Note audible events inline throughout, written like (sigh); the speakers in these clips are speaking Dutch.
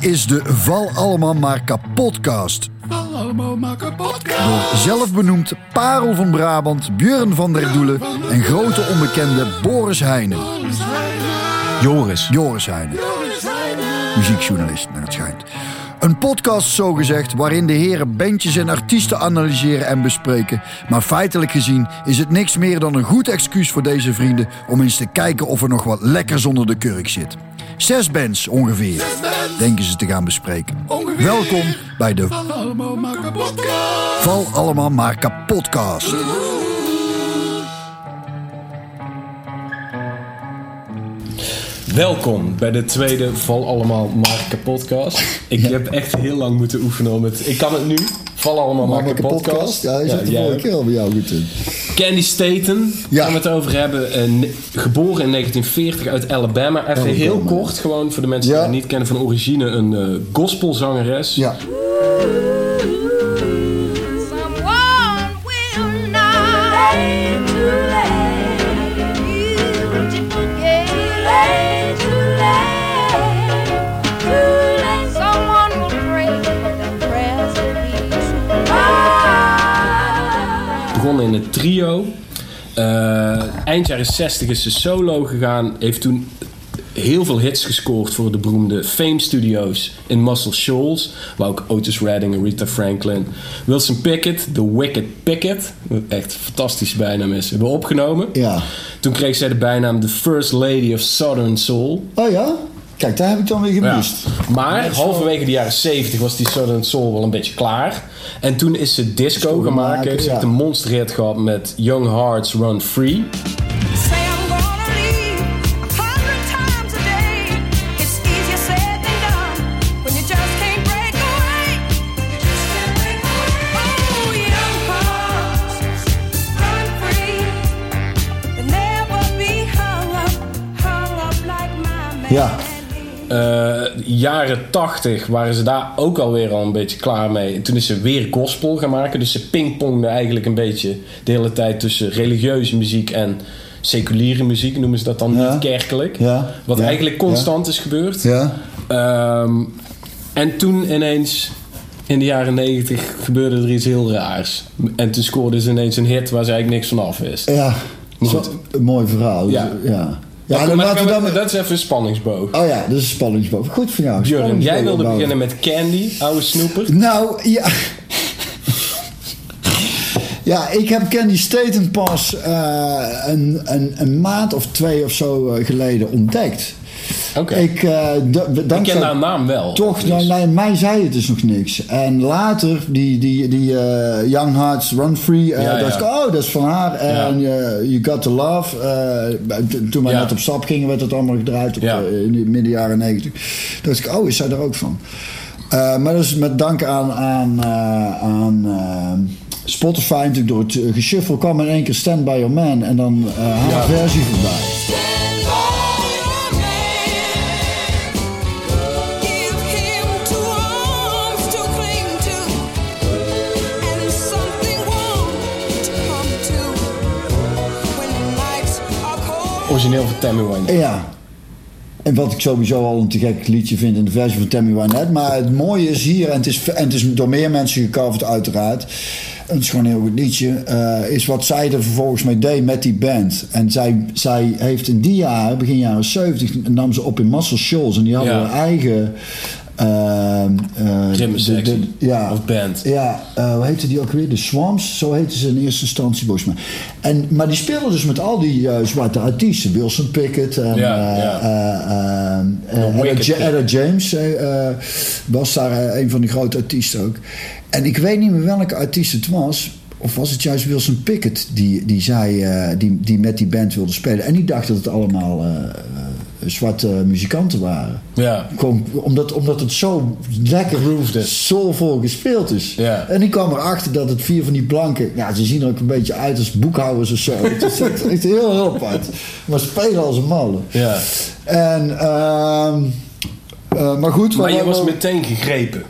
is de Val Allemaal Maar Kapotcast. Val allemaal maar kapot. Door zelfbenoemd Parel van Brabant, Björn van der Doelen en grote onbekende Boris Heijnen. Joris. Joris Heijnen, muziekjournalist naar het schijnt. Een podcast zogezegd waarin de heren bandjes en artiesten analyseren en bespreken. Maar feitelijk gezien is het niks meer dan een goed excuus voor deze vrienden om eens te kijken of er nog wat lekkers onder de kurk zit. Zes bands ongeveer, denken ze te gaan bespreken. Ongeveer. Welkom bij de Allemaal maar kapot. Val Allemaal Maar Kapotcast. Welkom bij de tweede Val Allemaal Marken podcast. Ik heb echt heel lang moeten oefenen om het... Ik kan het nu. Val Allemaal Marken podcast. Ja, je zit de jij vorige keer al bij jou goed in. Candy Staten, Ja. gaan we het over hebben. Eh, geboren in 1940 uit Alabama. Even Alabama. heel kort, gewoon voor de mensen die haar niet kennen van origine. Een eh, gospelzangeres. Ja, in het trio. Eh, eind jaren 60 is ze solo gegaan. Heeft toen heel veel hits gescoord voor de beroemde Fame Studios in Muscle Shoals. Waar ook Otis Redding, Aretha Franklin, Wilson Pickett, The Wicked Pickett, wat echt een fantastische bijnaam is, hebben opgenomen. ja. Toen kreeg zij de bijnaam The First Lady of Southern Soul. Oh ja? Kijk, daar heb ik dan weer Ja. gemist. Maar halverwege de jaren 70 was die Southern Soul wel een beetje klaar. En toen is ze disco maken. maken, Heeft ja. echt een monsterhit gehad met Young Hearts Run Free. Say I'm gonna leave a hundred times a day. It's easier said than done when you just can't break away. Oh, young hearts, run free. And never be hung up, hung up like my man. Ja. Jaren 80 waren ze daar ook alweer al een beetje klaar mee. En toen is ze weer gospel gaan maken. Dus ze pingpongde eigenlijk een beetje de hele tijd tussen religieuze muziek en seculiere muziek. Noemen ze dat dan Ja. niet kerkelijk. Ja. Wat Ja. eigenlijk constant is gebeurd. Ja. Ehm, en toen ineens, in de jaren 90, gebeurde er iets heel raars. En toen scoorde ze ineens een hit waar ze eigenlijk niks van af wist. Ja. Zo, een mooi verhaal. Ja. Ja. Dan laten we dan... dat is even een spanningsboog. Oh ja, dat is een spanningsboven. Goed van jou. Björn, jij spanningsboog wilde beginnen met Candy, oude snoeper. Nou, ja. Ja, ik heb Candy Staten pas eh, een, een, een maand of twee of zo eh, geleden ontdekt. Ik, da- Ik ken haar naam wel. Toch, Dus- nou, nee, mij zei het dus nog niks. En later, die, die, die eh, Young Hearts Run Free, Ja, dacht ja. ik, oh, dat is van haar. En You Got To Love. toen wij net op stap gingen, werd het allemaal gedraaid op, in de midden jaren negentig. Dacht ik, oh, is zij er ook van? Maar dat is met dank aan, aan, aan Spotify natuurlijk door het uh, geshuffle kwam in één keer Stand By Your Man en dan haar versie voorbij. Origineel van Tammy Wynette. Ja. En wat ik sowieso al een te gek liedje vind in de versie van Tammy Wynette. Maar het mooie is hier, en het is, en het is door meer mensen gecoverd uiteraard. Het is gewoon een heel goed liedje. eh, is wat zij er vervolgens mee deed met die band. En zij, zij heeft in die jaren, begin jaren 70, nam ze op in Muscle Shoals. En die hadden Ja. hun eigen... ehm, eh, Rimsectie. de- de- ja, Of band. ja, eh, hoe heette die ook weer? De Swamps, zo heette ze in eerste instantie volgens mij. En, maar die speelden dus met al die eh, zwarte artiesten. Wilson Pickett en Ja, eh, eh, eh, eh, The Ella, James was daar een van die grote artiesten ook. En ik weet niet meer welke artiest het was. Of was het juist Wilson Pickett die, die, zei, die, die met die band wilde spelen. En die dacht dat het allemaal zwarte muzikanten waren. Ja. Gewoon omdat, omdat het zo lekker soulvol gespeeld is. Ja. En ik kwam erachter dat het vier van die blanken... Ja, ze zien er ook een beetje uit als boekhouders of zo. (laughs) het is echt, echt heel, heel apart. Maar spelen als een malle. Ja. En, ehm, eh, maar goed... Maar je was meteen gegrepen.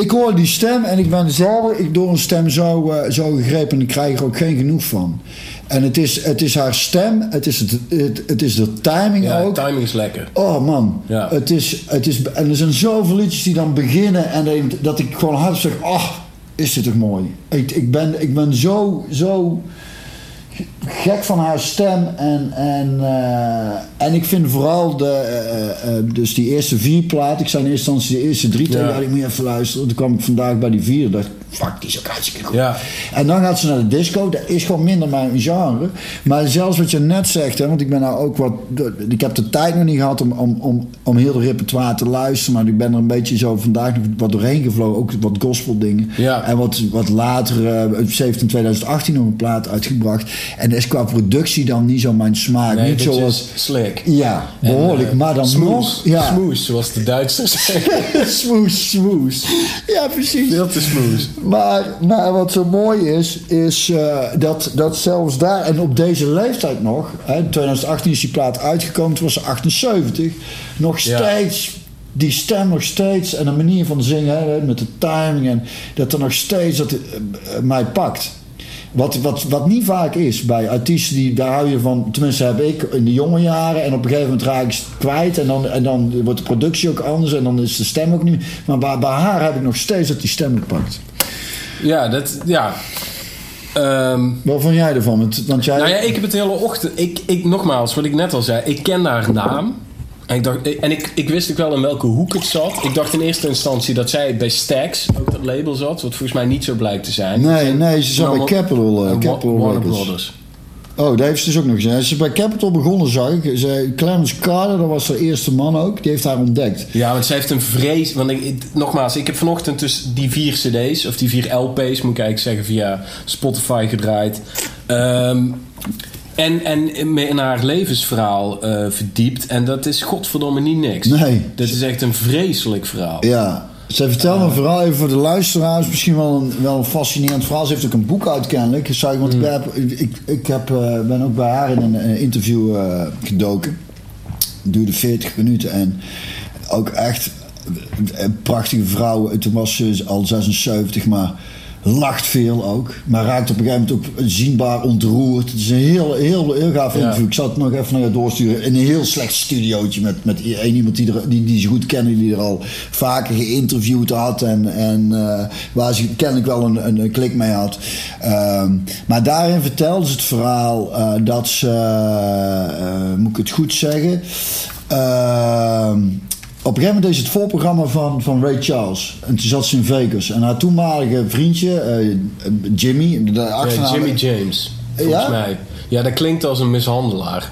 Ik hoor die stem en ik ben zelden ik door een stem zo, eh, zo gegrepen en ik krijg er ook geen genoeg van. En het is, het is haar stem, het is, het, het, het is de timing Ja, ook. timing is lekker. Oh man, Ja. het is, het is, en er zijn zoveel liedjes die dan beginnen en dat ik gewoon hard zeg, ach, is dit toch mooi. Ik, ik, ben, ik ben zo, zo gek van haar stem en, en, eh, en ik vind vooral de, eh, eh, dus die eerste vier platen, ik zei in eerste instantie de eerste drie, Ja. ja. ik moet even luisteren. Toen kwam ik vandaag bij die vier, dacht is ook hartstikke goed. Ja. En dan gaat ze naar de disco. Dat is gewoon minder mijn genre. Maar zelfs wat je net zegt, hè, want ik ben nou ook wat. Ik heb de tijd nog niet gehad om, om, om, om heel de repertoire te luisteren. Maar ik ben er een beetje zo vandaag nog wat doorheen gevlogen. Ook wat gospel dingen. Ja. En wat, wat later, eh, heeft in 2018 nog een plaat uitgebracht. En dat is qua productie dan niet zo mijn smaak. Nee, niet zoals. slick. Ja, behoorlijk. En, eh, maar dan smooth. nog. Ja, Smooth, zoals de Duitsers (laughs) zeggen. smooth, smooth. Ja, precies. Veel te smooth. Maar, maar wat zo mooi is, is eh, dat, dat zelfs daar, en op deze leeftijd nog, hè, in 2018 is die plaat uitgekomen, toen was ze 78, nog Ja. steeds, die stem nog steeds en de manier van zingen, hè, met de timing, en dat er nog steeds dat, eh, eh, mij pakt. Wat, wat, wat niet vaak is bij artiesten, die, daar hou je van, tenminste heb ik in de jonge jaren, en op een gegeven moment raak ik het kwijt, en dan, en dan wordt de productie ook anders, en dan is de stem ook niet. Maar bij, bij haar heb ik nog steeds dat die stem me pakt. Ja, dat... Ja. Ehm, Wat vond jij ervan? Want, want jij... nou ja, ik heb het de hele ochtend... Ik, ik, nogmaals, wat ik net al zei. Ik ken haar naam. En, ik, dacht, en ik, ik wist ook wel in welke hoek het zat. Ik dacht in eerste instantie dat zij bij Stax ook dat label zat. Wat volgens mij niet zo blijkt te zijn. Nee, nee, ze zat bij Allemaal- Capital, Wa- Capital Warner Records. Brothers. Oh, dat heeft ze dus ook nog gezien. Ze is bij Capital begonnen, zag ik. Ze, Clarence Carter, dat was haar eerste man ook. Die heeft haar ontdekt. Ja, want zij heeft een vrees... Want ik, nogmaals, ik heb vanochtend dus die vier cd's... Of die vier LP's, moet ik eigenlijk zeggen, via Spotify gedraaid. Ehm, en, en in haar levensverhaal eh, verdiept. En dat is godverdomme niet niks. Nee. Dat is echt een vreselijk verhaal. Ja. Ze vertelde een verhaal even voor de luisteraars. Misschien wel een, wel een fascinerend verhaal. Ze heeft ook een boek uit kennelijk. Zou ik, want ik, heb, ik, ik heb, eh, ben ook bij haar in een, eh, interview eh, gedoken. Het duurde 40 minuten. En ook echt een prachtige vrouw. Toen was ze al 76, maar lacht veel ook. Maar raakt op een gegeven moment ook zienbaar ontroerd. Het is een heel, heel, heel gaaf Ja. interview. Ik zal het nog even naar je doorsturen. In een heel slecht studiootje met, met één iemand die, er, die, die ze goed kennen. Die er al vaker geïnterviewd had. En, en eh, waar ze kennelijk wel een, een, een klik mee had. Ehm, maar daarin vertelde ze het verhaal eh, dat ze... eh, moet ik het goed zeggen... Op een gegeven moment is het voorprogramma van, van Ray Charles. En toen zat ze in Vegas. En haar toenmalige vriendje, eh, Jimmy, de Ja, achternaam... Jimmy James, volgens Ja? mij. Ja, dat klinkt als een mishandelaar.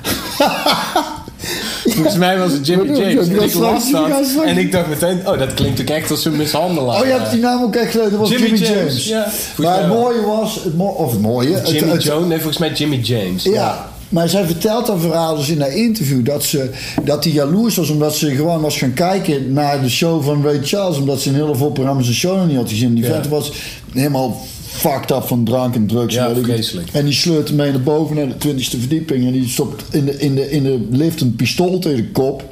(laughs) volgens mij was het Jimmy? James. En ik las dat en ik dacht meteen... Oh, dat klinkt ook echt als een mishandelaar. Oh, je hebt die naam ook echt gelezen. Dat was Jimmy Jimmy, James, James. ja. Maar het mooie was... Het mo of het mooie... Jimmy het- Jones? Nee, volgens mij Jimmy James. Ja, maar zij vertelt dat verhaal dus in haar interview dat ze dat die jaloers was omdat ze gewoon was gaan kijken naar de show van Ray Charles omdat ze in heel veel programma's een show nog niet had gezien. Die Ja. vent was helemaal fucked up van drank en drugs. Ja, en vreselijk. En die sleurt hem mee naar boven naar de twintigste verdieping en die stopt in de, in, de, in de lift een pistool tegen de kop.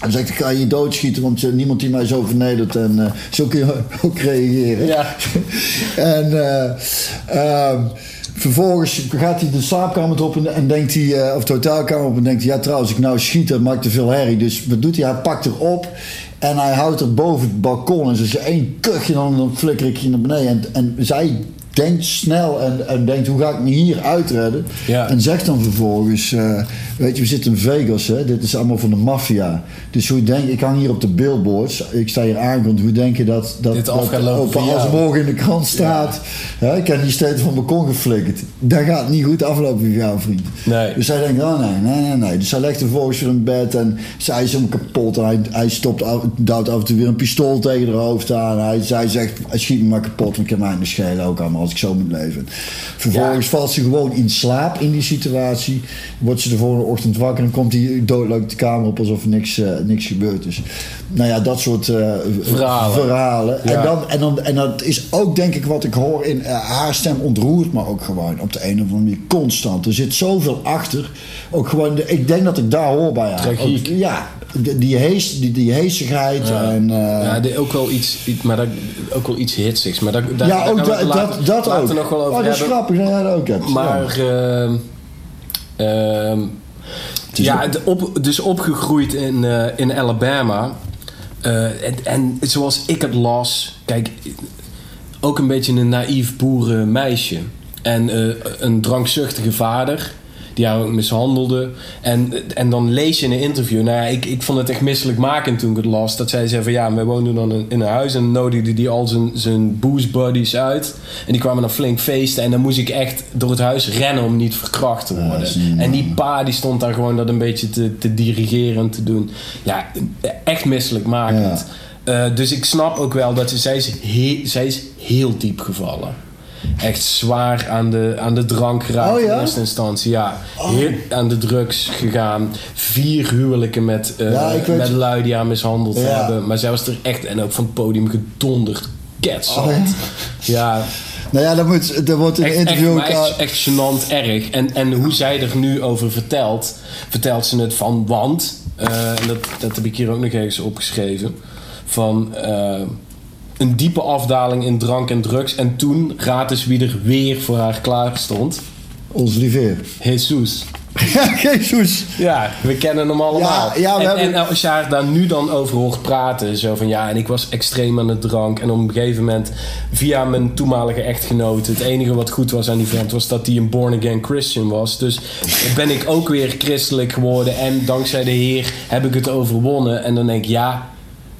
En zegt, ik ga je doodschieten, want eh, niemand die mij zo vernedert. En eh, zo kun je ook reageren. Ja. (laughs) en ehm, vervolgens gaat hij de slaapkamer op en, en denkt hij, eh, of de hotelkamer op en denkt hij, ja trouwens, ik nou schiet, dat maakt te veel herrie. Dus wat doet hij? Hij pakt er op en hij houdt er boven het balkon. En ze zegt, één kuchje, dan, dan ik je naar beneden. En, en zij denkt snel en, en denkt, hoe ga ik me hier uitredden? Ja. En zegt dan vervolgens, eh, weet je, we zitten in Vegas, hè? dit is allemaal van de maffia. Dus hoe denk ik, hang hier op de billboards, ik sta hier aangekomen, hoe denk je dat, dat, Dit dat op- als jou? morgen in de krant staat, hè, ik heb die steeds van mijn balkon geflikkerd. Dat gaat niet goed aflopen voor jou, vriend. Nee. Dus hij denkt, oh nee, nee, nee, nee. Dus hij legt er vervolgens weer in bed en zij is hem kapot. En hij, hij stopt, duwt af en toe weer een pistool tegen haar hoofd aan. Hij, zij zegt, hij schiet me maar kapot, want ik heb mij niet schelen ook allemaal als ik zo moet leven. Vervolgens valt ze gewoon in slaap in die situatie. Wordt ze de volgende ochtend wakker en komt hij doodleuk de kamer op alsof er niks, eh, niks gebeurd is. Nou ja, dat soort eh, Verhalen. verhalen. Ja. En, dan, en, dan, en dat is ook denk ik wat ik hoor in eh, haar stem ontroert me ook gewoon op de een of andere manier constant. Er zit zoveel achter. Ook gewoon, de- ik denk dat ik daar hoor bij haar. Tragiek. Ook, ja, die, die, hees, die, die heesigheid Ja. en... ja, ook wel iets, iets- maar dat, ook wel iets hitsigs. Maar daar, ja, ook dat, dat, dat ook. nog wel over oh, dat is hebben. grappig dat jij dat ook hebt. Maar ja. eh, Ehm, ja, op, dus opgegroeid in, eh, in Alabama. Eh, en, en zoals ik het las, kijk, ook een beetje een naïef boerenmeisje. En eh, een drankzuchtige vader, die haar ook mishandelde. En, en dan lees je in een interview, nou ja, ik, ik vond het echt misselijkmakend toen ik het las. Dat zij zei van ja, wij woonden dan in, in een huis en nodigde die al zijn, zijn booze buddies uit. En die kwamen dan flink feesten. En dan moest ik echt door het huis rennen om niet verkracht te worden. en die pa die stond daar gewoon dat een beetje te, te dirigeren en te doen. Ja, echt misselijkmakend. Eh, dus ik snap ook wel dat ze, zij, is he- zij is heel diep gevallen. Echt zwaar aan de, aan de drank geraakt Oh ja? in eerste instantie. Ja, heel aan de drugs gegaan. Vier huwelijken met, eh Ja, met lui die haar mishandeld hebben. Maar zij was er echt, en ook van het podium gedonderd. Ketzand. Oh ja? Nou ja, dat, moet, dat wordt in een echt, echt, interview maar echt, echt gênant erg. En, en hoe zij er nu over vertelt, vertelt ze het van want, eh, dat, dat heb ik hier ook nog ergens opgeschreven, van eh, een diepe afdaling in drank en drugs. En toen eens wie er weer voor haar klaar stond. Ons liefheer. Jesus. Ja, Jezus. Ja, we kennen hem allemaal. Ja, ja, we en, hebben- en als je haar daar nu dan over hoort praten, zo van ja, en ik was extreem aan de drank. En op een gegeven moment, via mijn toenmalige echtgenote, het enige wat goed was aan die vent was dat hij een born-again Christian was. Dus ben ik ook weer christelijk geworden. En dankzij de Heer heb ik het overwonnen. En dan denk ik, ja,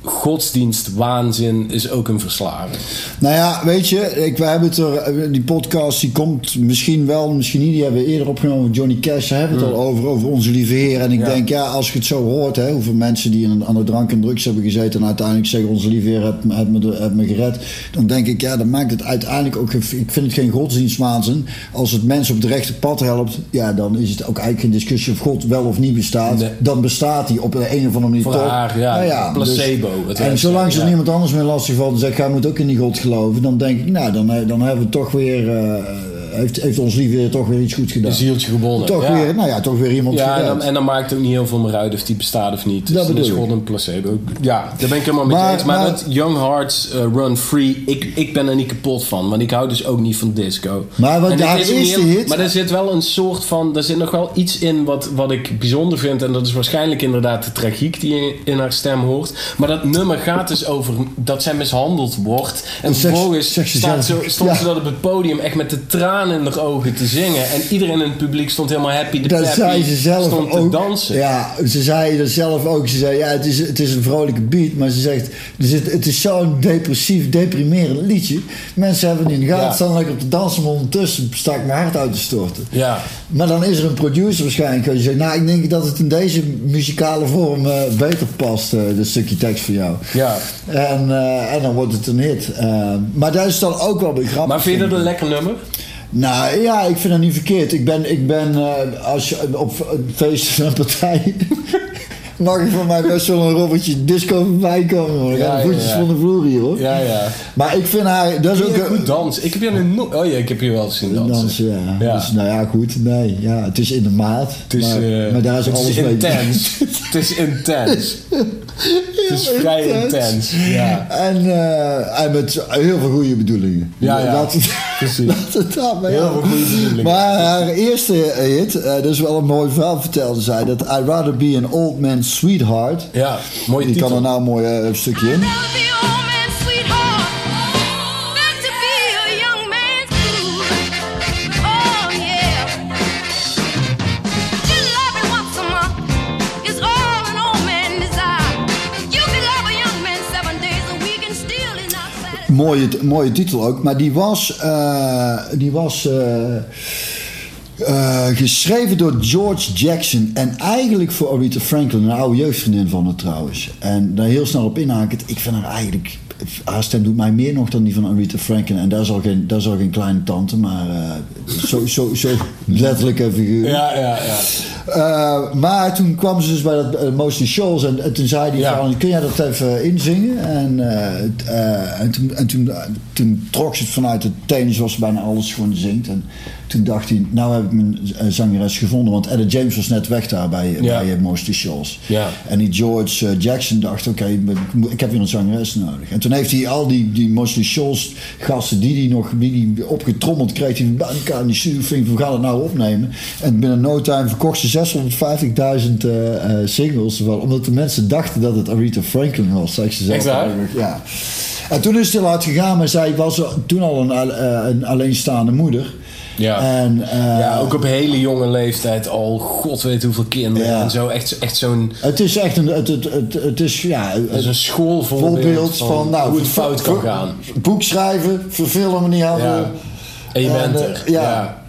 godsdienstwaanzin is ook een verslaving. Nou ja, weet je, ik, wij hebben het er, die podcast die komt misschien wel, misschien niet. Die hebben we eerder opgenomen. Johnny Cash, daar hebben we het al over, over onze lieve Heer. En ik Ja. denk, ja, als je het zo hoort, hè, hoeveel mensen die in, aan de drank en drugs hebben gezeten. en uiteindelijk zeggen: Onze lieve Heer heeft, heeft, me, heeft me gered. Dan denk ik, ja, dan maakt het uiteindelijk ook. Ik vind het geen godsdienstwaanzin. Als het mensen op het rechte pad helpt, ja, dan is het ook eigenlijk geen discussie of God wel of niet bestaat. Nee. Dan bestaat hij op een, een of andere manier Voor toch. haar, ja, Nou placebo, het en zolang zo, ze ja. niemand anders meer lastig valt en zegt, jij moet ook in die God geloven, dan denk ik, nou, dan, dan hebben we toch weer, eh, heeft, heeft ons lieve toch weer iets goed gedaan. Een zieltje gewonnen. Toch Ja. weer, nou ja, toch weer iemand Ja, en gered. dan, en dan maakt het ook niet heel veel meer uit of die bestaat of niet. Dus Dat is bedoel ik. gewoon een placebo. Ja, daar ben ik helemaal mee eens. Maar, maar- dat Young Hearts uh, Run Free, ik, ik ben er niet kapot van. Want ik hou dus ook niet van disco. Maar wat haar is heel- hit- Maar er zit wel een soort van... Er zit nog wel iets in wat, wat ik bijzonder vind. En dat is waarschijnlijk inderdaad de tragiek die je in haar stem hoort. Maar dat nummer gaat dus over dat zij mishandeld wordt. En vervolgens is staat zo, stond Ja. ze dat op het podium echt met de tranen in haar ogen te zingen. En iedereen in het publiek stond helemaal happy. De dat zei ze zelf stond ook. te dansen. Ja, ze zei dat zelf ook. Ze zei, ja, het is, het is een vrolijke beat, maar ze zegt, het is zo'n depressief, deprimerend liedje. Mensen hebben het niet in de gaten, Ja. staan lekker op de dansen, maar ondertussen sta ik mijn hart uit te storten. Ja. Maar dan is er een producer waarschijnlijk die zegt, nou, ik denk dat het in deze muzikale vorm eh, beter past, eh dat stukje tekst van jou. Ja. En, eh, en dan wordt het een hit. Maar dat is dan ook wel weer grappig. Maar vind je dat een lekker nummer? Nou ja, ik vind dat niet verkeerd. Ik ben, ik ben eh, als je op een feest van een partij. (laughs) mag er van mij best wel een robbertje disco voorbij komen. hoor. Ik Ja, voetjes ja. van de vloer hier hoor. Ja, ja. Maar ik vind haar. Dat is ook een. goed dansen? Ik heb je nu no Oh ja, ik heb je wel eens zien dansen. Dansen, ja. Ja. Dus, nou ja, goed. Nee, ja, het is in de maat. Het is, maar, eh, maar daar is het alles is intens. het is intens. (laughs) het is vrij intens. Ja. En, eh, en met heel veel goede bedoelingen. Ja, ja. Dat, Precies. (laughs) dat het daarbij Heel veel goede bedoelingen. Maar haar eerste hit, eh, dat is wel een mooi verhaal, vertelde zij. Dat I'd rather be an old man's sweetheart. Ja, mooie Die kan er nou een mooi eh, stukje in. Oh. Mooie, mooie titel ook. Maar die was, eh, die was eh, eh, geschreven door George Jackson. En eigenlijk voor Aretha Franklin, een oude jeugdvriendin van haar trouwens. En daar heel snel op inhakend. Ik vind haar eigenlijk... Haar stem doet mij meer nog dan die van Aretha Franklin. En daar is al geen, daar is al geen kleine tante, maar eh, zo, zo, zo letterlijk en figuur. Ja, ja, ja. Eh, maar toen kwam ze dus bij dat Mostly Shoals en, en toen zei hij Ja. van, kun jij dat even inzingen? En, het, en, toen, en toen, toen trok ze het vanuit het tenen zoals ze bijna alles gewoon zingt. En Toen dacht hij, nou heb ik mijn eh, zangeres gevonden. Want Etta James was net weg daar bij, Ja. bij eh, Shoals. Ja. En die George eh, Jackson dacht, oké, ik heb weer een zangeres nodig. En toen heeft hij al die, die Mostly Shoals gasten die hij nog die die opgetrommeld kreeg. Die bij elkaar in die studio ving, we gaan het nou opnemen. En binnen no time verkocht ze 650.000 eh, eh, singles. Omdat de mensen dachten dat het Aretha Franklin was. Zeg ze zelf eigenlijk. Ja. En toen is het heel hard gegaan, maar zij was toen al een, een alleenstaande moeder. Ja. En, eh, ja, ook op hele jonge leeftijd al, god weet hoeveel kinderen Ja. en zo. Echt, echt zo'n Het is echt een, het, het, het, het is, ja, dat is een schoolvoorbeeld voorbeeld van, nou, hoe het fout kan gaan. Boek schrijven, verfilmen niet hadden. Ja. En je En, bent eh, er. ja.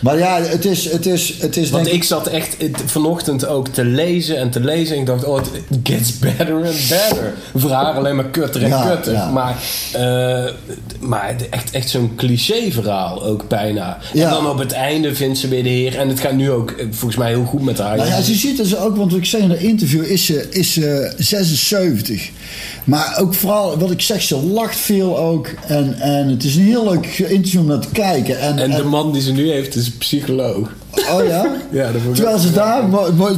Maar ja, het is, het is, het is Want denk ik zat echt het- vanochtend ook te lezen en te lezen. En ik dacht, oh, het gets better and better. Voor haar alleen maar kutter en Ja, kutter. ja. Maar, eh, maar echt, echt zo'n cliché verhaal ook bijna. Ja. En dan op het einde vindt ze weer de heer. En het gaat nu ook eh, volgens mij heel goed met haar. Nou ja, ze ziet dus ook, want wat ik zei in de interview, is ze, is ze 76. Maar ook vooral, wat ik zeg, ze lacht veel ook. En, en het is een heel leuk interview om naar te kijken. En, en de en- man die ze nu heeft is een psycholoog. oh ja? (laughs) Ja, dat Terwijl ze daar,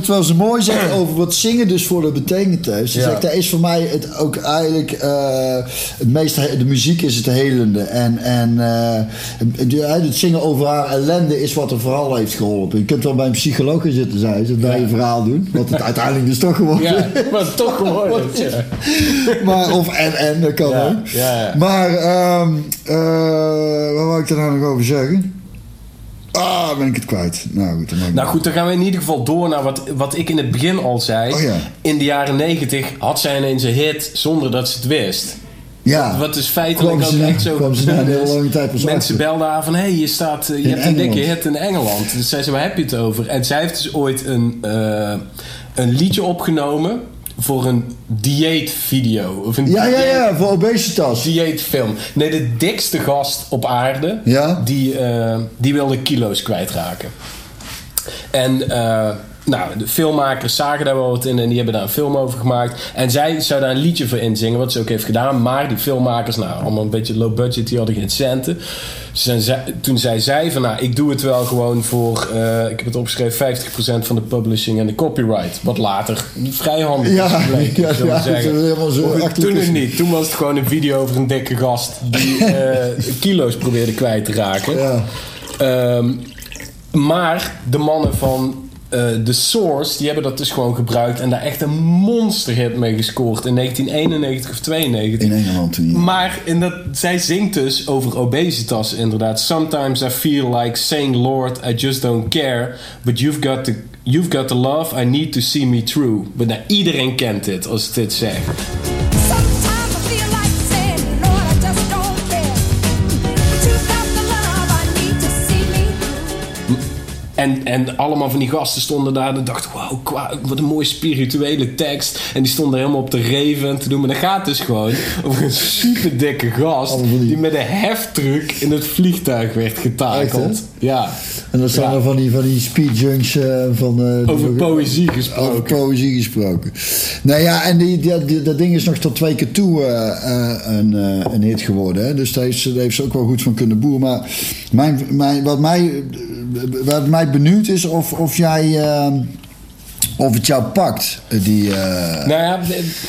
terwijl ze mooi zegt over wat zingen dus voor de betekenis heeft. Ze Ja. zegt, dat is voor mij het ook eigenlijk, eh, het meeste, de muziek is het helende. En, en eh, het zingen over haar ellende is wat er vooral heeft geholpen. Je kunt wel bij een psycholoog gaan zitten, zei ze, bij Ja. je verhaal doen. Wat het (laughs) uiteindelijk dus toch gewoon Ja, maar toch (laughs) gewoon. Ja. maar, of en en, dat kan ook. ja, ja. Maar, ehm eh, wat wou ik er nou nog over zeggen? Ah, ben ik het kwijt. Nou goed, dan Nou goed, dan gaan we in ieder geval door naar wat, wat ik in het begin al zei. Oh ja. In de jaren negentig had zij ineens een hit zonder dat ze het wist. Ja. Wat is feitelijk ook na- echt zo kwam ze na een lange tijd Mensen achter. belden haar van... hé, hey, je, staat, eh, je In hebt een dikke hit in Engeland. Dus zei ze, waar heb je het over? En zij heeft dus ooit een, eh, een liedje opgenomen... voor een dieetvideo. Of een Ja, ja, dieet- ja, voor obesitas. dieetfilm. Nee, de dikste gast op aarde... Ja? die, eh, die wilde kilo's kwijtraken. En eh, nou, de filmmakers zagen daar wel wat in en die hebben daar een film over gemaakt. En zij zou daar een liedje voor inzingen, wat ze ook heeft gedaan. Maar die filmmakers, nou, allemaal een beetje low budget, die hadden geen centen. Dus toen zij zei van, nou, ik doe het wel gewoon voor, eh, ik heb het opgeschreven, 50% van de publishing en de copyright. Wat later vrij handig Ja, gebleken, ja, zullen ja, zeggen. dat is helemaal zo achterlijk Toen nog is- niet. Toen was het gewoon een video over een dikke gast die (laughs) eh, kilo's probeerde kwijt te raken. Ja. Ehm, maar de mannen van eh The Source, die hebben dat dus gewoon gebruikt en daar echt een monsterhit mee gescoord in 1991 of 92. In Engeland toen. ja. Maar in dat, zij zingt dus over obesitas inderdaad. Sometimes I feel like saying Lord, I just don't care. But you've got the, you've got the love, I need to see me through. Maar nou, iedereen kent dit als het dit zegt. En, en allemaal van die gasten stonden daar en dachten, wauw, kwa- wat een mooie spirituele tekst. En die stonden helemaal op de reven en te doen. Maar dat gaat dus gewoon over een super dikke gast die- met een heftruck in het vliegtuig werd getakeld. Echt, ja. En dat zijn Ja. er van die, van die speedjunks eh, van... eh, Over poëzie gesproken. Over poëzie gesproken. Nou ja, en die, die, die- dat ding is nog tot twee keer toe eh, een, een hit geworden. Hè? Dus daar heeft, daar heeft ze ook wel goed van kunnen boeren. Maar mijn, mijn, wat, mij, wat mij benieuwd is of, of jij... eh, of het jou pakt, die... eh, Nou ja,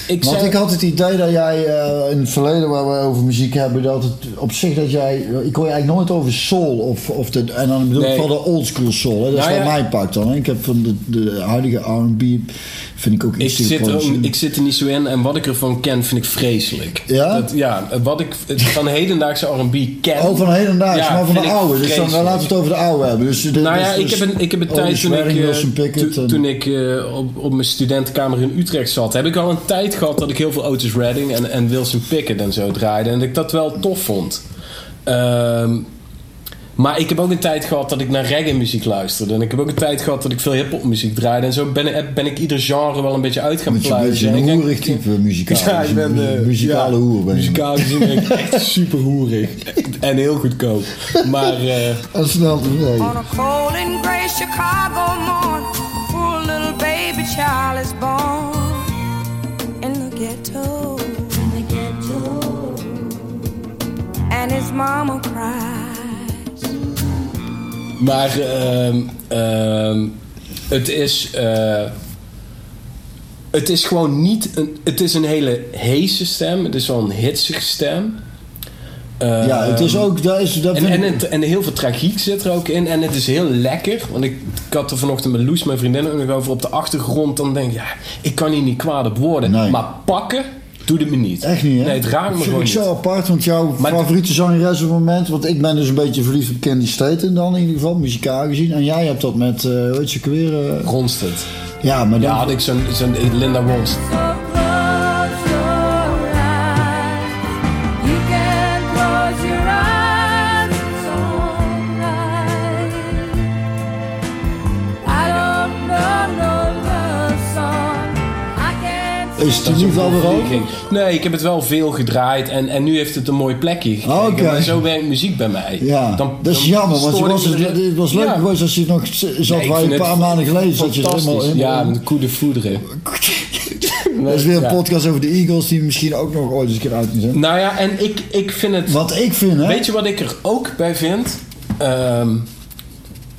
ik want ik had het idee dat jij eh, in het verleden waar we over muziek hebben, dat het op zich dat jij. Ik hoor je eigenlijk nooit over soul of, of de. En dan bedoel ik Nee. van de oldschool soul. Hè? Dat is Nou wat ja. mij pakt dan. Hè? Ik heb van de, de huidige RB. Vind ik ook Ik iets te zit, er, ik zit er niet zo in en wat ik ervan ken vind ik vreselijk. Ja? Dat, ja, wat ik van hedendaagse R&B ken... Oh, van hedendaags, Ja, maar van de ik oude. Dus dan laten we het over de oude hebben. Dus, de- Nou ja, dus- ik heb een, ik heb een tijd toen ik, Redding, eh, Wilson Pickett toen- en- toen ik eh, op, op mijn studentenkamer in Utrecht zat, heb ik al een tijd gehad dat ik heel veel Otis Redding en, en Wilson Pickett en zo draaide. En dat ik dat wel tof vond. Ehm, maar ik heb ook een tijd gehad dat ik naar reggae muziek luisterde. En ik heb ook een tijd gehad dat ik veel hip-hop muziek draaide. En zo ben, ik- ben ik ieder genre wel een beetje uit gaan Moet je een beetje pluizen. een hoerig type muzikaal. (laughs) Ja, ik ben Een eh, muzikale ja, hoer ben je. Muzikaal gezien ben ik echt (laughs) super hoerig. En heel goedkoop. Maar eh, En snel te vrij. On a cold and gray Chicago morn, poor little baby child is born in the ghetto. In the ghetto. And his mama cries. Maar ehm, ehm, het is. eh, het is gewoon niet. Een, het is een hele heese stem. Het is wel een hitsige stem. Ja, het is ook... Dat is, dat En, en, het, en heel veel tragiek zit er ook in. En het is heel lekker. Want ik, ik had er vanochtend met Loes, mijn vriendin, ook nog over op de achtergrond. Dan denk ik, ja, ik kan hier niet kwaad op worden. Nee. Maar pakken doet het me niet. Echt niet, hè? Nee, het raakt me gewoon ik niet. zo apart, want jouw Maar- favoriete zangeres op het moment... Want ik ben dus een beetje verliefd op Candy Staten dan in ieder geval, muzikaal gezien. En jij hebt dat met, eh hoe heet ze ook weer? eh, Ronstedt. ja, maar dan... Ja, had ik zo'n zo'n Linda Ronstedt. Is het er nu wel weer over? Nee, ik heb het wel veel gedraaid en, en nu heeft het een mooi plekje gekregen. Oké. Maar zo werkt muziek bij mij. Ja, Dan- dat is jammer, want ik was, het, het was leuk Ja. geweest als je nog zat Nee, waar je een paar het maanden geleden zat. Je helemaal, helemaal Ja, met de koe de voederen. (laughs) Dat is weer een Ja. podcast over de Eagles die misschien ook nog ooit eens een keer uit moet. Nou ja, en ik, ik vind het... Wat ik vind, hè? Weet je wat ik er ook bij vind? Ehm,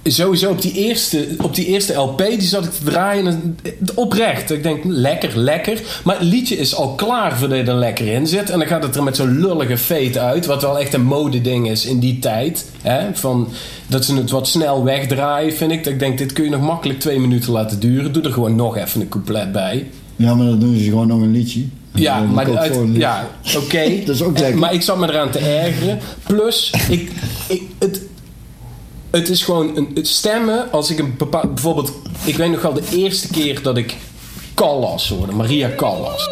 sowieso op die, eerste, op die eerste LP, die zat ik te draaien. En, oprecht. Ik denk, lekker, lekker. Maar het liedje is al klaar voordat je er lekker in zit. En dan gaat het er met zo'n lullige fade uit. Wat wel echt een modeding is in die tijd. Hè? Van, dat ze het wat snel wegdraaien, vind ik. Dat ik denk, dit kun je nog makkelijk twee minuten laten duren. Doe er gewoon nog even een couplet bij. Ja, maar dan doen ze gewoon nog een liedje. Ja, maar uit, ja, oké. (laughs) Dat is ook lekker. Maar ik zat me eraan te ergeren. Plus, ik, ik, het, het is gewoon een, het stemmen. Als ik een bepaald, bijvoorbeeld, ik weet nog wel de eerste keer dat ik Callas hoorde, Maria Callas.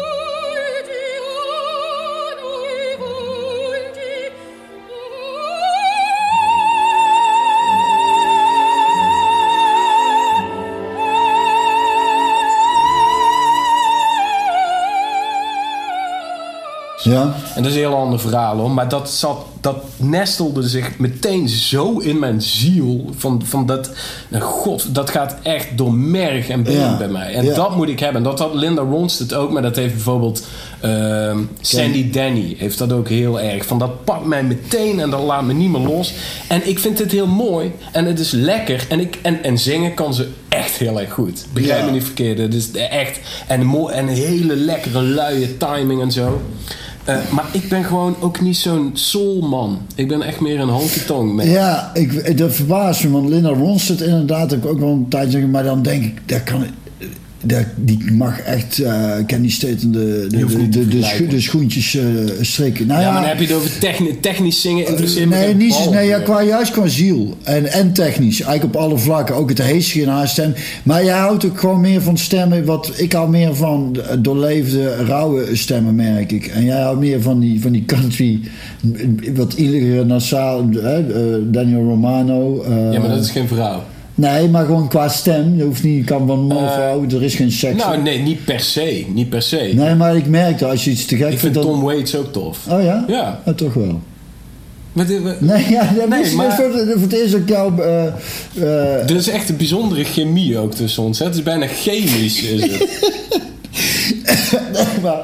Ja? En dat is een heel ander verhaal hoor. Maar dat, zat, dat nestelde zich meteen zo in mijn ziel. Van, van dat, nou, god, dat gaat echt door merg en been Ja. bij mij. En Ja. dat moet ik hebben. En dat had Linda Ronstadt ook. Maar dat heeft bijvoorbeeld ehm, Sandy Danny. Heeft dat ook heel erg. Van dat pakt mij meteen en dat laat me niet meer los. En ik vind het heel mooi. En het is lekker. En, ik, en, en zingen kan ze echt heel erg goed. Begrijp Ja. me niet verkeerd. Het is echt. En, mooi, en een hele lekkere luie timing en zo. Eh, maar ik ben gewoon ook niet zo'n soulman. Ik ben echt meer een honky-tonk man. Ja, ik, dat verbaast me, want Linda Ronstadt inderdaad heb ik ook wel een tijd zeggen, maar dan denk ik, dat kan, die mag echt uh, Candy Staten de, de, hoeft de, de, de, scho- de schoentjes eh strikken. Nou Ja, ja, maar dan heb je het over techni- technisch zingen. Interesseert me Nee, niet, nee ja, qua, juist qua ziel. En, en technisch. Eigenlijk op alle vlakken. Ook het heesje in haar stem. Maar jij houdt ook gewoon meer van stemmen. Wat ik hou meer van de doorleefde, rauwe stemmen, merk ik. En jij houdt meer van die, van die country. Wat iedere nasaal. Hè, eh, Daniel Romano. eh, Ja, maar dat is geen vrouw. Nee, maar gewoon qua stem. Je hoeft niet, je kan van man of Eh, vrouw. Er is geen seks. Nou, nee, niet per se. Niet per se. nee, maar ik merk dat als je iets te gek ik vindt. vind dan... Tom Waits ook tof. Oh ja? Ja. Oh, toch wel. Maar dit- we- Nee, ja, dat Nee, is maar- voor, voor het eerst ik jou... eh, eh, Er is echt een bijzondere chemie ook tussen ons. hè. Het is bijna chemisch. Is het. (laughs) (laughs) maar,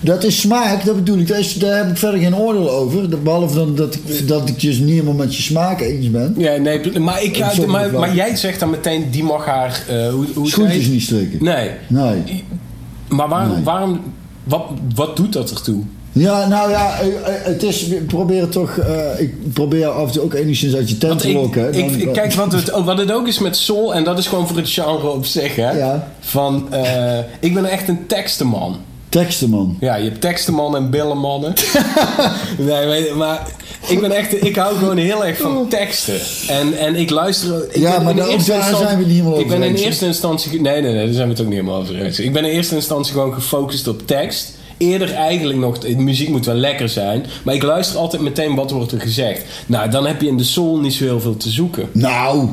dat is smaak, dat bedoel ik. Daar, is- daar heb ik verder geen oordeel over. Behalve dan dat, ik- dat ik dus niet helemaal met je smaak eens ben. Ja, nee, maar, ik, sommige maar, maar jij zegt dan meteen, die mag haar... eh, hoe, hoe Schoentjes je? niet strikken. Nee. Nee. Maar waarom... Nee. waarom wat, wat doet dat ertoe? Ja, nou ja, eh, eh, het is, ik probeer toch, ik probeer af en toe ook enigszins uit je tent Want te lokken. ik, kijk, wat het, wat het ook is met soul, en dat is gewoon voor het genre op zich, hè. Ja. Van, ik ben echt een tekstenman. Teksten, man. Ja, je hebt tekstenman en billenmannen. (laughs) nee, weet je, maar ik ben echt, ik hou gewoon heel erg van teksten. En, en ik luister... Ik Ja, maar in daar- zijn we niet helemaal Ik ben over in eerste instantie... Nee, nee, nee, daar zijn we het ook niet helemaal over eens. Ik ben in eerste instantie gewoon gefocust op tekst. Eerder eigenlijk nog, de muziek moet wel lekker zijn. Maar ik luister altijd meteen wat wordt er gezegd. Nou, dan heb je in de soul niet zo heel veel te zoeken. Nou,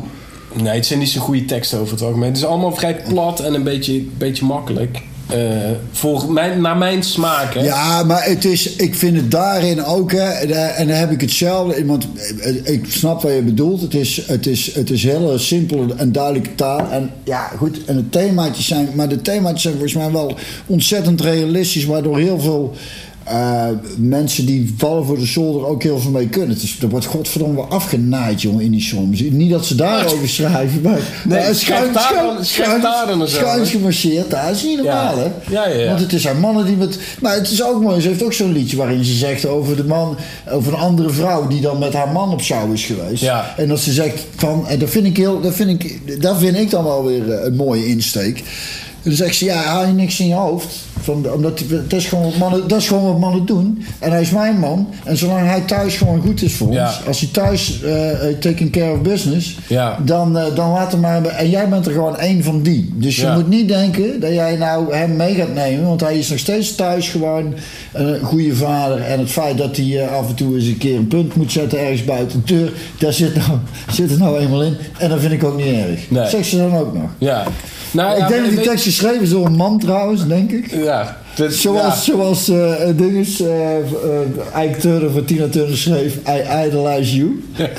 Nee, het zijn niet zo goede teksten over het algemeen. Het is allemaal vrij plat en een beetje, beetje makkelijk. Eh, voor mijn, naar mijn smaak, hè. ja, maar het is, ik vind het daarin ook, hè, en dan heb ik hetzelfde. Want eh, ik snap wat je bedoelt. Het is, het is, het is hele simpele en duidelijke taal. En ja, goed, en de themaatjes zijn, maar de themaatjes zijn volgens mij wel ontzettend realistisch, waardoor heel veel eh, mensen die vallen voor de zolder ook heel veel mee kunnen. Is, er wordt godverdomme wel afgenaaid, jongen, in die soms. Niet dat ze daarover schrijven, maar... Nee, maar schuins gemarcheerd, dat is niet normaal, Ja. hè? Ja, ja, ja. Want het is haar mannen die met... Maar het is ook mooi, ze heeft ook zo'n liedje waarin ze zegt over de man... Over een andere vrouw die dan met haar man op zou is geweest. En dat ze zegt van... En dat vind ik, heel, dat vind ik, dat vind ik dan wel weer eh, een mooie insteek. Dan zegt ze, ja, haal je niks in je hoofd. Van, omdat, dat, is gewoon wat mannen, dat is gewoon wat mannen doen. En hij is mijn man. En zolang hij thuis gewoon goed is voor Ja. ons. Als hij thuis eh eh, taking care of business. Ja. Dan, eh, dan laat hem maar... hebben. En jij bent er gewoon één van die. Dus je moet niet denken dat jij nou hem mee gaat nemen. Want hij is nog steeds thuis gewoon een goede vader. En het feit dat hij af en toe eens een keer een punt moet zetten ergens buiten de deur. Daar zit, nou, (laughs) zit er nou eenmaal in. En dat vind ik ook niet erg. Nee. Zeg ze dan ook nog. Ja. Nou, ik denk dat die tekst geschreven door een man trouwens, denk ik. Ja. dat- Zoals, ja. zoals eh dinges, eh eh, Ike Turner van Tina Turner schreef, I idolize you. (laughs)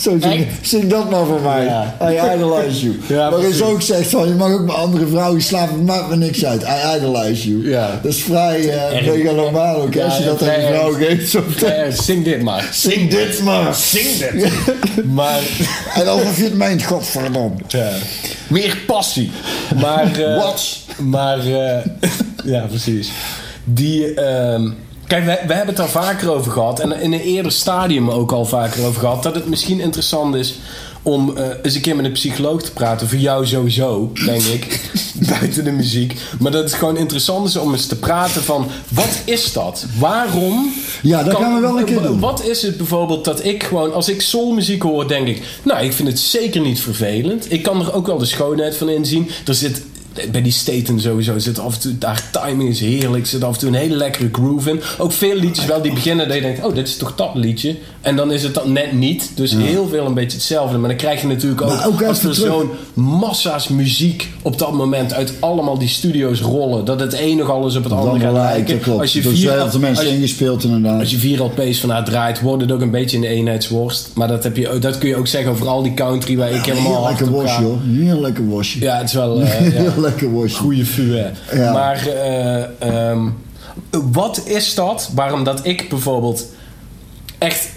Zo zing, dat maar voor mij. Ja. I idolize you. (laughs) Ja, Waarin ze ook zegt van, je mag ook met andere vrouwen slapen, maakt me niks uit. I idolize you. Ja. Dat is vrij Erg. megalomaan ook, als je dat tegen een vrouw geeft. Zo (laughs) zing dit maar. Zing dit maar. Zing dit. maar... En alsof je het meent, godverdomme. Ja. Meer passie. Maar... eh, Wat? Maar... eh, ja, precies. Die... ehm, Kijk, we, we hebben het daar vaker over gehad. En in een eerder stadium ook al vaker over gehad. Dat het misschien interessant is om eh, eens een keer met een psycholoog te praten. Voor jou sowieso, denk ik. (laughs) buiten de muziek. Maar dat het gewoon interessant is om eens te praten van... Wat is dat? Waarom... Ja, dat gaan we wel een keer doen. Wat is het bijvoorbeeld dat ik gewoon... Als ik soulmuziek hoor, denk ik... Nou, ik vind het zeker niet vervelend. Ik kan er ook wel de schoonheid van inzien. Er zit... Bij die Staten sowieso zit af en toe... Daar timing is heerlijk. Zit af en toe een hele lekkere groove in. Ook veel liedjes wel die beginnen dat je denkt... Oh, dit is toch dat liedje? En dan is het dan net niet. Dus heel veel een beetje hetzelfde. Maar dan krijg je natuurlijk ook... Als er zo'n massa's muziek op dat moment... uit allemaal die studio's rollen... dat het een nog alles op het andere gaat lijken. klopt. Als je vier, mensen als ingespeeld inderdaad. als je vier LP's van haar draait, wordt het ook een beetje een eenheidsworst. Maar dat, heb je, dat kun je ook zeggen over al die country waar ik helemaal hard lekker op wasje hoor. Heel lekker wasje. Ja, het is wel eh, (laughs) ja, Lekker wasje. goede vuur. Ja. Maar eh, ehm, wat is dat? Waarom dat ik bijvoorbeeld echt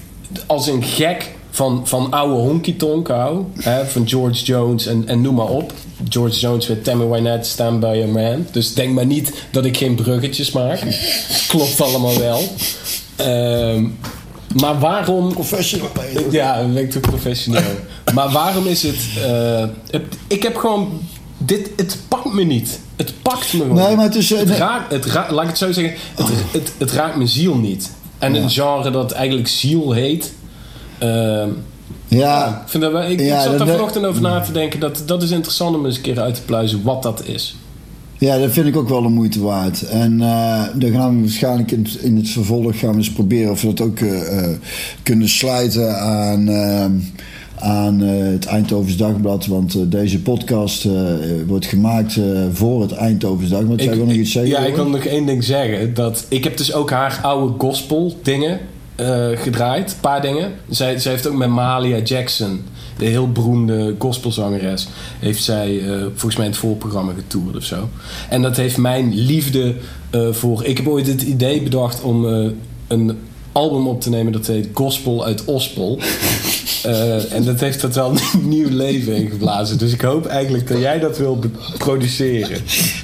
als een gek van, van oude honky tonk hou. Hè, van George Jones en, en noem maar op. George Jones met Tammy Wynette, Stand By Your Man. Dus denk maar niet dat ik geen bruggetjes maak. (laughs) Klopt allemaal wel. Ehm, maar waarom... Professional. Ja, dat ben ik toch professioneel. maar waarom is het, eh, het- Ik heb gewoon... Dit, het pakt me niet. Het pakt me gewoon Nee, maar het is, eh, Het nee. raakt... Het raakt laat ik het zo zeggen. Het, het, het raakt mijn ziel niet. En een genre dat eigenlijk ziel heet... ehm, Ja, ik, vind dat wel, ik, Ja, ik zat dat- vanochtend over na te denken. Dat, dat is interessant om eens een keer uit te pluizen wat dat is. Ja, dat vind ik ook wel de moeite waard. En eh dan gaan we waarschijnlijk in het, in het vervolg gaan we eens proberen of we dat ook eh, kunnen sluiten aan, eh, aan eh, het Eindhovens Dagblad. Want eh, deze podcast eh, wordt gemaakt voor het Eindhovens Dagblad. Zou je wel nog iets zeggen? ja, ik wil hoor? nog één ding zeggen. Dat, ik heb dus ook haar oude gospel dingen gedraaid. Een paar dingen. Zij, zij heeft ook met Mahalia Jackson, de heel beroemde gospelzangeres, heeft zij volgens mij in het voorprogramma getoerd of zo. En dat heeft mijn liefde voor... Ik heb ooit het idee bedacht om een album op te nemen dat heet Gospel uit Ospel. Eh, en dat heeft dat wel een nieuw leven ingeblazen. Dus ik hoop eigenlijk dat jij dat wil produceren.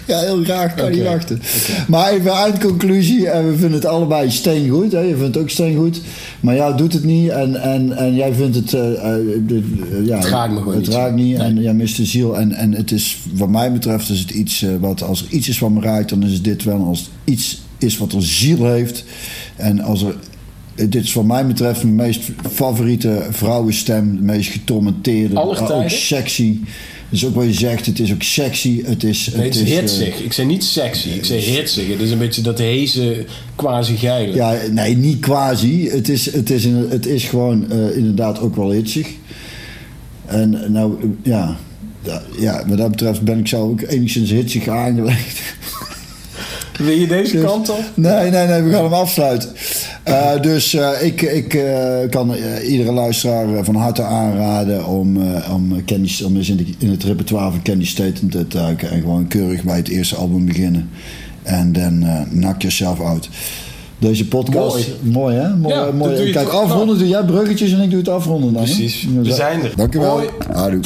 Ja, heel graag. Kan Oké, niet wachten. Maar even eindconclusie. En we vinden het allebei steengoed. Hè? Je vindt het ook steengoed. Maar jou doet het niet. En, en, en jij vindt het... eh, eh, eh, ja, Het raakt me gewoon Het niet. raakt niet. Nee. En jij mist de ziel. En, en het is, wat mij betreft, is het iets eh, wat... Als er iets is wat me raakt, dan is het dit wel. Als iets is wat een ziel heeft. En als er... Dit is wat mij betreft mijn meest favoriete vrouwenstem. De meest getormenteerde. Alle maar ook sexy. Dus ook wat je zegt, het is ook sexy. Het is, Nee, het is eh, hitsig. Ik zei niet sexy, ik zei hitsig. Het is een beetje dat heese, quasi geile. Ja, nee, niet quasi. Het is, het is, het is gewoon eh, inderdaad ook wel hitsig. En eh, nou, eh, ja, ja, ja, wat dat betreft ben ik zelf ook enigszins hitsig aangelegd. Wil je deze (laughs) Dus- kant op? Nee, nee, nee, we gaan hem afsluiten. Eh, dus eh, ik, ik eh, kan eh, iedere luisteraar van harte aanraden om, eh, om, Candy, om eens in, de, in het repertoire van Candy Staten te duiken. En gewoon keurig bij het eerste album beginnen. En dan eh knock yourself out. Deze podcast. Mooi. Mooi, hè? Mooi, Ja, mooi. dat doe je Kijk, afronden doe jij bruggetjes en ik doe het afronden dan. hè? Precies. We zijn er. Dankjewel. Mooi. Houdoe.